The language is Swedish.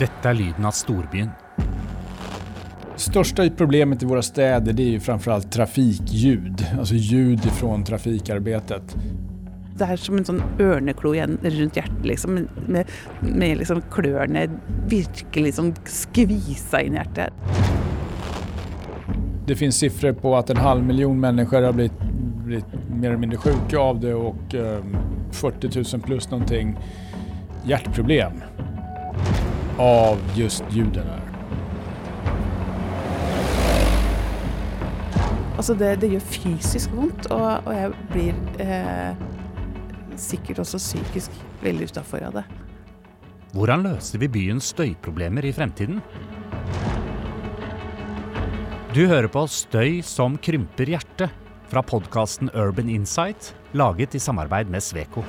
Dette er lyden av storbyen. Största problemet i våra städer det är ju framförallt trafikljud, alltså ljud ifrån trafikarbetet. Det är som en sån örneklo igen runt hjärtat liksom, med, med liksom klörna verkligen liksom skvisa in i hjärtat. Det finns siffror på att en halv miljon människor har blivit, blivit mer eller mindre sjuka av det och eh, 40 000 plus någonting hjärtproblem av just ljuden här. Alltså det, det gör fysiskt ont och, och jag blir eh, säkert också psykiskt väldigt utanför av det. Hvordan løser vi byens støyproblemer i fremtiden? Du hører på Støy som krymper hjertet fra podkasten Urban Insight, laget i samarbeid med Sveko.